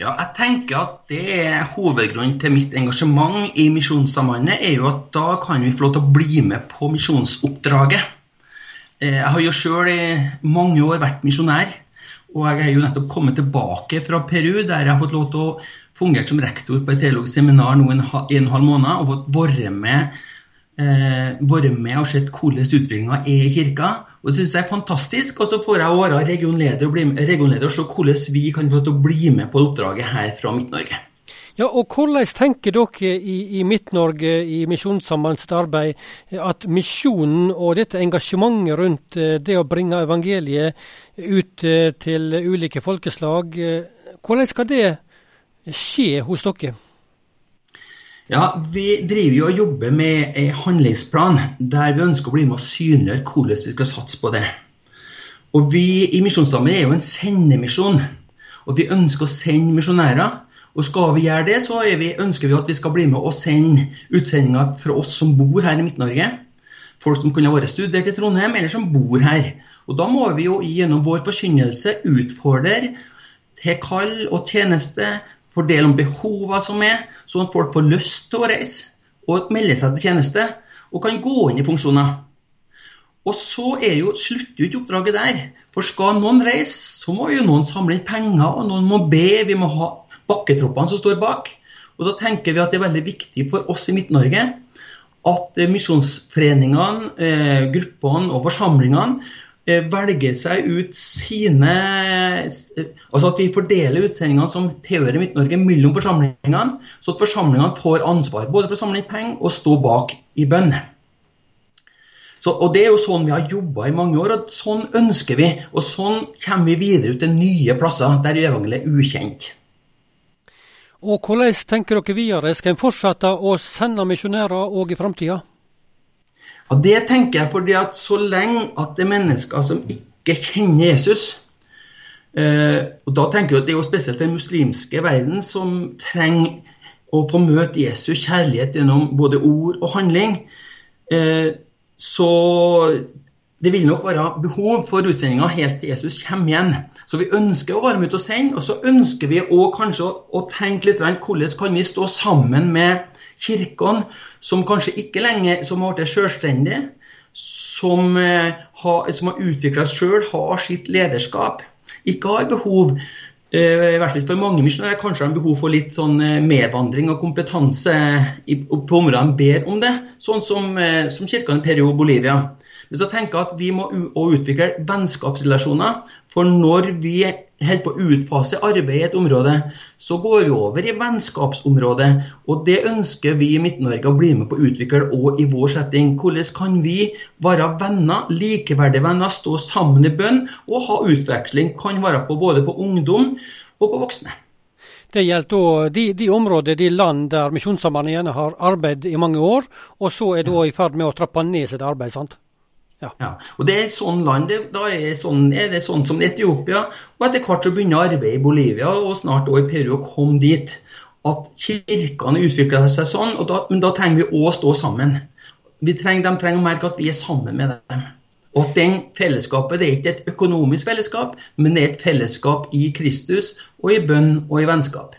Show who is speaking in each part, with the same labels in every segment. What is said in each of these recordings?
Speaker 1: Ja, jeg tenker at det er hovedgrunnen til mitt engasjement i Misjonssambandet, er jo at da kan vi få lov til å bli med på misjonsoppdraget. Eh, jeg har jo sjøl i mange år vært misjonær, og jeg er jo nettopp kommet tilbake fra Peru, der jeg har fått lov til å fungere som rektor på et teologisk seminar nå en, og en halv måned, og fått være med, eh, med og sett hvordan utviklinga er i kirka. Og Det syns jeg er fantastisk. Og så får jeg være regionleder og, med, regionleder og se hvordan vi kan få til å bli med på oppdraget her fra Midt-Norge.
Speaker 2: Ja, og Hvordan tenker dere i, i Midt-Norge i Misjonssambandets arbeid at misjonen og dette engasjementet rundt eh, det å bringe evangeliet ut eh, til ulike folkeslag, eh, hvordan skal det skje hos dere?
Speaker 1: Ja, Vi driver jo og jobber med en handlingsplan der vi ønsker å bli med og synliggjøre hvordan vi skal satse på det. Og Vi i Misjonsdamen er jo en sendemisjon, og vi ønsker å sende misjonærer. Og Skal vi gjøre det, så vi, ønsker vi at vi skal bli med og sende utsendinger fra oss som bor her i Midt-Norge. Folk som kunne vært studert i Trondheim, eller som bor her. Og Da må vi jo gjennom vår forkynnelse utfordre til kall og tjeneste fordele om behovene som er, sånn at folk får lyst til å reise og melde seg til tjeneste og kan gå inn i funksjoner. Og så er jo, slutter jo ikke oppdraget der. For skal noen reise, så må jo noen samle inn penger, og noen må be. Vi må ha bakketroppene som står bak. Og da tenker vi at det er veldig viktig for oss i Midt-Norge at misjonsforeningene, eh, gruppene og forsamlingene Eh, velge seg ut sine Altså at vi fordeler utsendingene som tilhører Midt-Norge mellom forsamlingene, så at forsamlingene får ansvar både for å samle inn penger og stå bak i bønn. Så, og Det er jo sånn vi har jobba i mange år, og sånn ønsker vi. Og sånn kommer vi videre ut til nye plasser der evangeliet er ukjent.
Speaker 2: Og Hvordan tenker dere videre? Skal en fortsette å sende misjonærer òg i framtida?
Speaker 1: Og Det tenker jeg fordi at så lenge at det er mennesker som ikke kjenner Jesus eh, og da tenker jeg at Det er jo spesielt den muslimske verden som trenger å få møte Jesus kjærlighet gjennom både ord og handling. Eh, så det vil nok være behov for utsendinga helt til Jesus kommer igjen. Så vi ønsker å være med ut og sende, og så ønsker vi også kanskje å, å tenke litt hvordan kan vi stå sammen med kirkene, som kanskje ikke lenger som har blitt selvstendige, som, eh, har, som har utvikla seg sjøl, har sitt lederskap, ikke har behov eh, i hvert fall for mange misjonærer kanskje har behov for litt sånn eh, medvandring og kompetanse på områder de ber om det, sånn som, som kirkene i Peru og Bolivia. Men så tenker jeg at vi må utvikle vennskapsrelasjoner. For når vi holder på å utfase arbeid i et område, så går vi over i vennskapsområdet. Og det ønsker vi i Midt-Norge å bli med på å utvikle òg i vår setting. Hvordan kan vi være venner, likeverdige venner, stå sammen i bønn og ha utveksling? Kan være på både på ungdom og på voksne.
Speaker 2: Det gjelder de, de områder, de land der Misjonssambandet gjerne har arbeidet i mange år, og så er òg i ferd med å trappe ned sitt arbeid. sant?
Speaker 1: Ja. ja. Og det er sånn land, da er, sånn, er, det sånn som Etiopia. Og etter hvert så begynner arbeidet i Bolivia og snart også i Peru å komme dit. At kirkene utvikler seg sånn, da, men da trenger vi å stå sammen. Trenger, de trenger å merke at vi er sammen med dem. Og at den fellesskapet det er ikke et økonomisk fellesskap, men det er et fellesskap i Kristus og i bønn og i vennskap.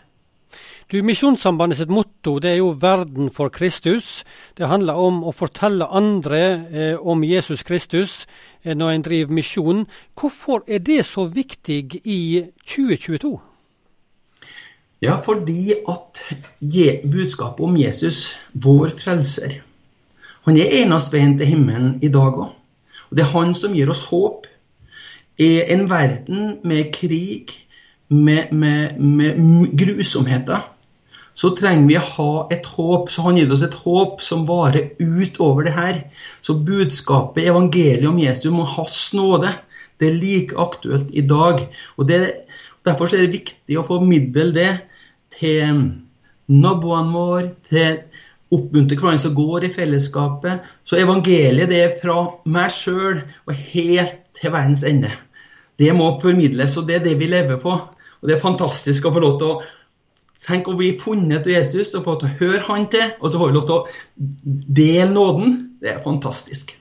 Speaker 2: Du, Misjonssambandet sitt motto det er jo 'verden for Kristus'. Det handler om å fortelle andre eh, om Jesus Kristus eh, når en driver misjon. Hvorfor er det så viktig i 2022?
Speaker 1: Ja, fordi at budskapet om Jesus, vår frelser, han er eneste til himmelen i dag òg. Og det er han som gir oss håp. I en verden med krig, med, med, med grusomheter, så trenger vi å ha et håp. Så han gir oss et håp som varer utover det her. Så budskapet, evangeliet om Jesus, må hans nåde. Det er like aktuelt i dag. og det, Derfor er det viktig å formidle det til naboene våre, til oppmuntre hverandre som går i fellesskapet. Så evangeliet det er fra meg sjøl og helt til verdens ende. Det må formidles, og det er det vi lever på. Og Det er fantastisk å få lov til å Tenk om vi har funnet Jesus og få til å høre han til, og så får vi lov til å dele nåden. Det er fantastisk.